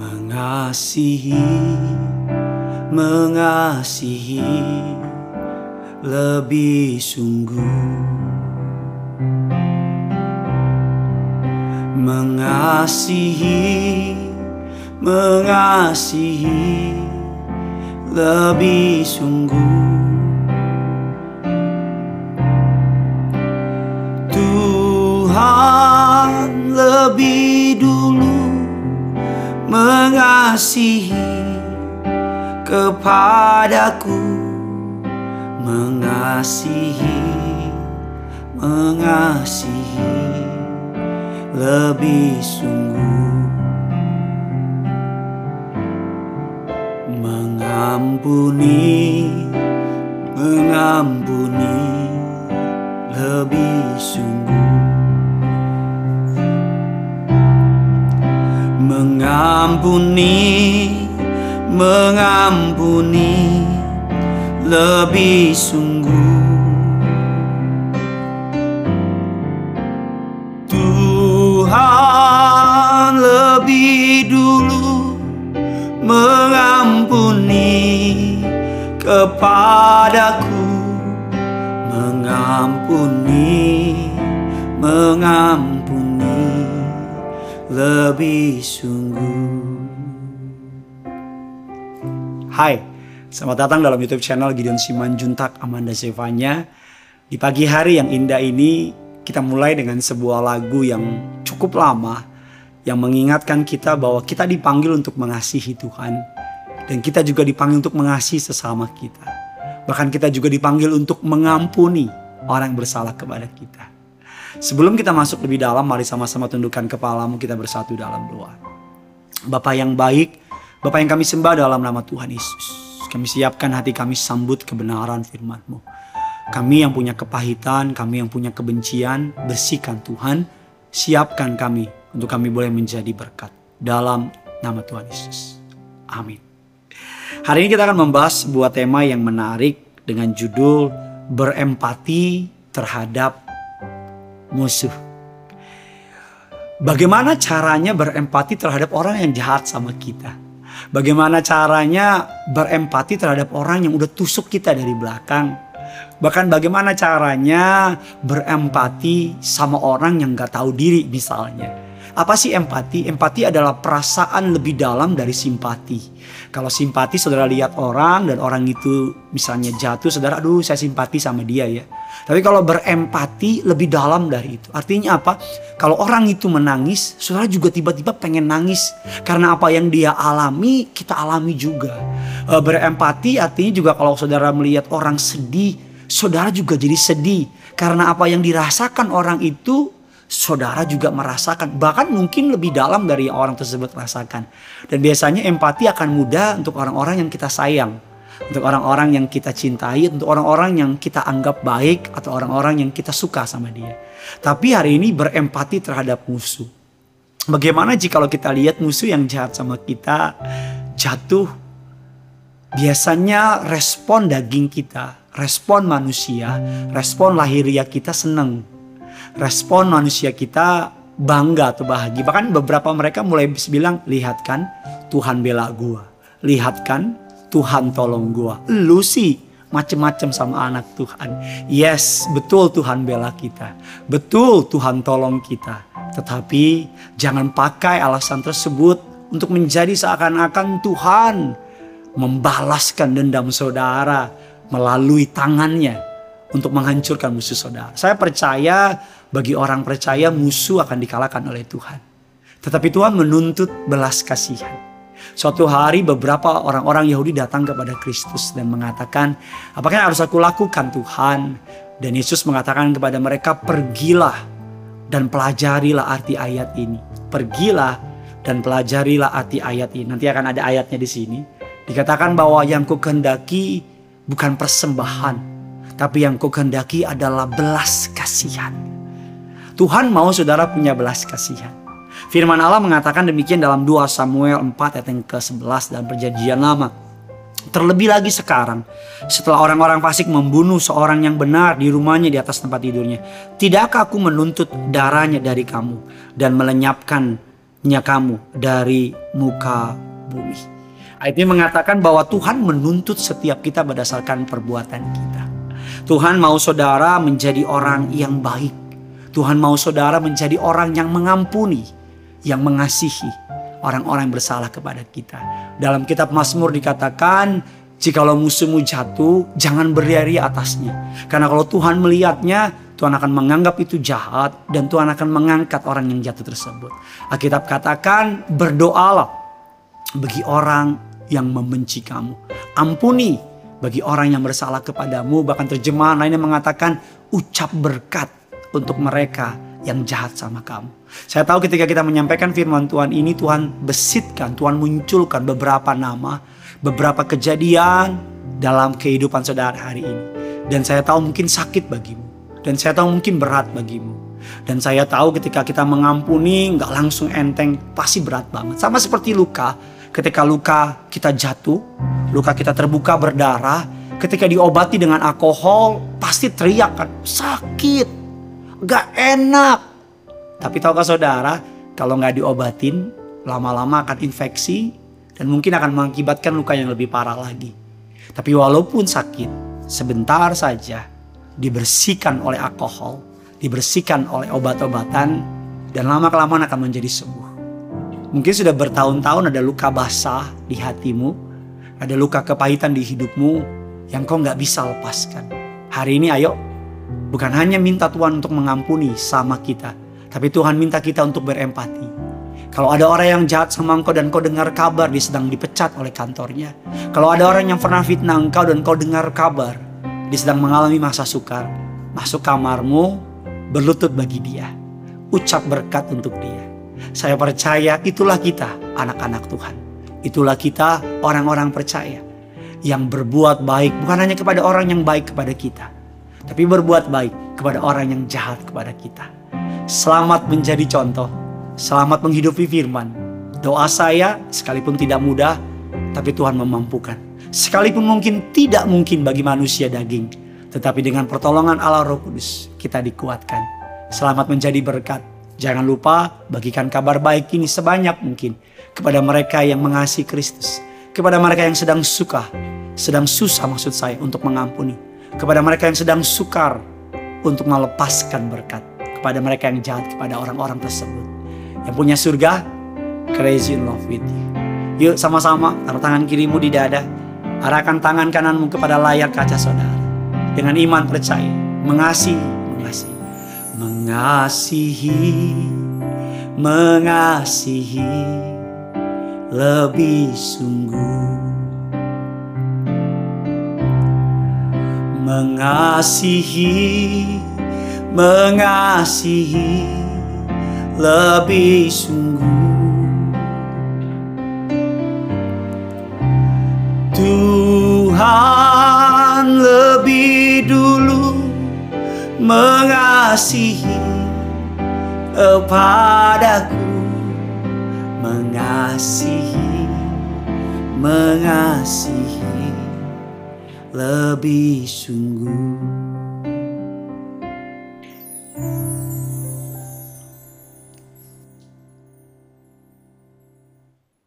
Mengasihi, mengasihi lebih sungguh. Mengasihi, mengasihi lebih sungguh. Tuhan lebih dulu mengasihi kepadaku mengasihi mengasihi lebih sungguh. Mengampuni mengampuni lebih sungguh mengampuni mengampuni lebih sungguh. Tuhan lebih dulu mengampuni kepadaku. Mengampuni mengampuni lebih sungguh Hai, selamat datang dalam YouTube channel Gideon Simanjuntak Amanda Sevanya. Di pagi hari yang indah ini, kita mulai dengan sebuah lagu yang cukup lama yang mengingatkan kita bahwa kita dipanggil untuk mengasihi Tuhan dan kita juga dipanggil untuk mengasihi sesama kita. Bahkan kita juga dipanggil untuk mengampuni orang yang bersalah kepada kita. Sebelum kita masuk lebih dalam, mari sama-sama tundukkan kepalamu kita bersatu dalam doa. Bapak yang baik, Bapak yang kami sembah dalam nama Tuhan Yesus. Kami siapkan hati kami sambut kebenaran firman-Mu. Kami yang punya kepahitan, kami yang punya kebencian, bersihkan Tuhan. Siapkan kami untuk kami boleh menjadi berkat. Dalam nama Tuhan Yesus. Amin. Hari ini kita akan membahas sebuah tema yang menarik dengan judul berempati terhadap musuh. Bagaimana caranya berempati terhadap orang yang jahat sama kita? Bagaimana caranya berempati terhadap orang yang udah tusuk kita dari belakang? Bahkan bagaimana caranya berempati sama orang yang gak tahu diri misalnya. Apa sih empati? Empati adalah perasaan lebih dalam dari simpati. Kalau simpati saudara lihat orang dan orang itu misalnya jatuh, saudara aduh saya simpati sama dia ya. Tapi kalau berempati lebih dalam dari itu. Artinya apa? Kalau orang itu menangis, saudara juga tiba-tiba pengen nangis. Karena apa yang dia alami, kita alami juga. E, berempati artinya juga kalau saudara melihat orang sedih, saudara juga jadi sedih. Karena apa yang dirasakan orang itu, saudara juga merasakan. Bahkan mungkin lebih dalam dari orang tersebut rasakan. Dan biasanya empati akan mudah untuk orang-orang yang kita sayang untuk orang-orang yang kita cintai, untuk orang-orang yang kita anggap baik atau orang-orang yang kita suka sama dia. Tapi hari ini berempati terhadap musuh. Bagaimana jika kalau kita lihat musuh yang jahat sama kita jatuh? Biasanya respon daging kita, respon manusia, respon lahiriah kita seneng. Respon manusia kita bangga atau bahagia. Bahkan beberapa mereka mulai bilang, lihat kan Tuhan bela gua. Lihat kan Tuhan tolong gua. Lu sih macem-macem sama anak Tuhan. Yes, betul Tuhan bela kita. Betul Tuhan tolong kita. Tetapi jangan pakai alasan tersebut untuk menjadi seakan-akan Tuhan membalaskan dendam saudara melalui tangannya untuk menghancurkan musuh saudara. Saya percaya bagi orang percaya musuh akan dikalahkan oleh Tuhan. Tetapi Tuhan menuntut belas kasihan. Suatu hari beberapa orang-orang Yahudi datang kepada Kristus dan mengatakan, apakah yang harus aku lakukan Tuhan? Dan Yesus mengatakan kepada mereka, pergilah dan pelajarilah arti ayat ini. Pergilah dan pelajarilah arti ayat ini. Nanti akan ada ayatnya di sini. Dikatakan bahwa yang ku kehendaki bukan persembahan, tapi yang ku kehendaki adalah belas kasihan. Tuhan mau saudara punya belas kasihan. Firman Allah mengatakan demikian dalam 2 Samuel 4 ayat yang ke-11 dalam perjanjian lama. Terlebih lagi sekarang, setelah orang-orang fasik membunuh seorang yang benar di rumahnya di atas tempat tidurnya. Tidakkah aku menuntut darahnya dari kamu dan melenyapkannya kamu dari muka bumi. Ayat ini mengatakan bahwa Tuhan menuntut setiap kita berdasarkan perbuatan kita. Tuhan mau saudara menjadi orang yang baik. Tuhan mau saudara menjadi orang yang mengampuni, yang mengasihi orang-orang yang bersalah kepada kita. Dalam kitab Mazmur dikatakan, jikalau musuhmu jatuh, jangan beriari atasnya. Karena kalau Tuhan melihatnya, Tuhan akan menganggap itu jahat dan Tuhan akan mengangkat orang yang jatuh tersebut. Alkitab katakan, berdoalah bagi orang yang membenci kamu. Ampuni bagi orang yang bersalah kepadamu. Bahkan terjemahan lainnya mengatakan ucap berkat untuk mereka yang jahat sama kamu. Saya tahu ketika kita menyampaikan firman Tuhan ini Tuhan besitkan, Tuhan munculkan beberapa nama, beberapa kejadian dalam kehidupan saudara hari ini. Dan saya tahu mungkin sakit bagimu. Dan saya tahu mungkin berat bagimu. Dan saya tahu ketika kita mengampuni nggak langsung enteng, pasti berat banget. Sama seperti luka, Ketika luka kita jatuh, luka kita terbuka berdarah, ketika diobati dengan alkohol, pasti teriak kan, sakit, gak enak. Tapi tahukah saudara, kalau nggak diobatin, lama-lama akan infeksi dan mungkin akan mengakibatkan luka yang lebih parah lagi. Tapi walaupun sakit, sebentar saja dibersihkan oleh alkohol, dibersihkan oleh obat-obatan, dan lama-kelamaan akan menjadi sembuh. Mungkin sudah bertahun-tahun ada luka basah di hatimu, ada luka kepahitan di hidupmu yang kau nggak bisa lepaskan. Hari ini ayo, bukan hanya minta Tuhan untuk mengampuni sama kita, tapi Tuhan minta kita untuk berempati. Kalau ada orang yang jahat sama engkau dan kau dengar kabar dia sedang dipecat oleh kantornya. Kalau ada orang yang pernah fitnah engkau dan kau dengar kabar dia sedang mengalami masa sukar. Masuk kamarmu, berlutut bagi dia. Ucap berkat untuk dia. Saya percaya itulah kita anak-anak Tuhan. Itulah kita orang-orang percaya yang berbuat baik bukan hanya kepada orang yang baik kepada kita, tapi berbuat baik kepada orang yang jahat kepada kita. Selamat menjadi contoh, selamat menghidupi firman. Doa saya sekalipun tidak mudah, tapi Tuhan memampukan. Sekalipun mungkin tidak mungkin bagi manusia daging, tetapi dengan pertolongan Allah Roh Kudus kita dikuatkan. Selamat menjadi berkat Jangan lupa bagikan kabar baik ini sebanyak mungkin kepada mereka yang mengasihi Kristus. Kepada mereka yang sedang suka, sedang susah maksud saya untuk mengampuni. Kepada mereka yang sedang sukar untuk melepaskan berkat. Kepada mereka yang jahat kepada orang-orang tersebut. Yang punya surga, crazy in love with you. Yuk sama-sama taruh tangan kirimu di dada. Arahkan tangan kananmu kepada layar kaca saudara. Dengan iman percaya, mengasihi, mengasihi mengasihi, mengasihi lebih sungguh. Mengasihi, mengasihi lebih sungguh. Tuhan lebih dulu mengasihi kepadaku mengasihi mengasihi lebih sungguh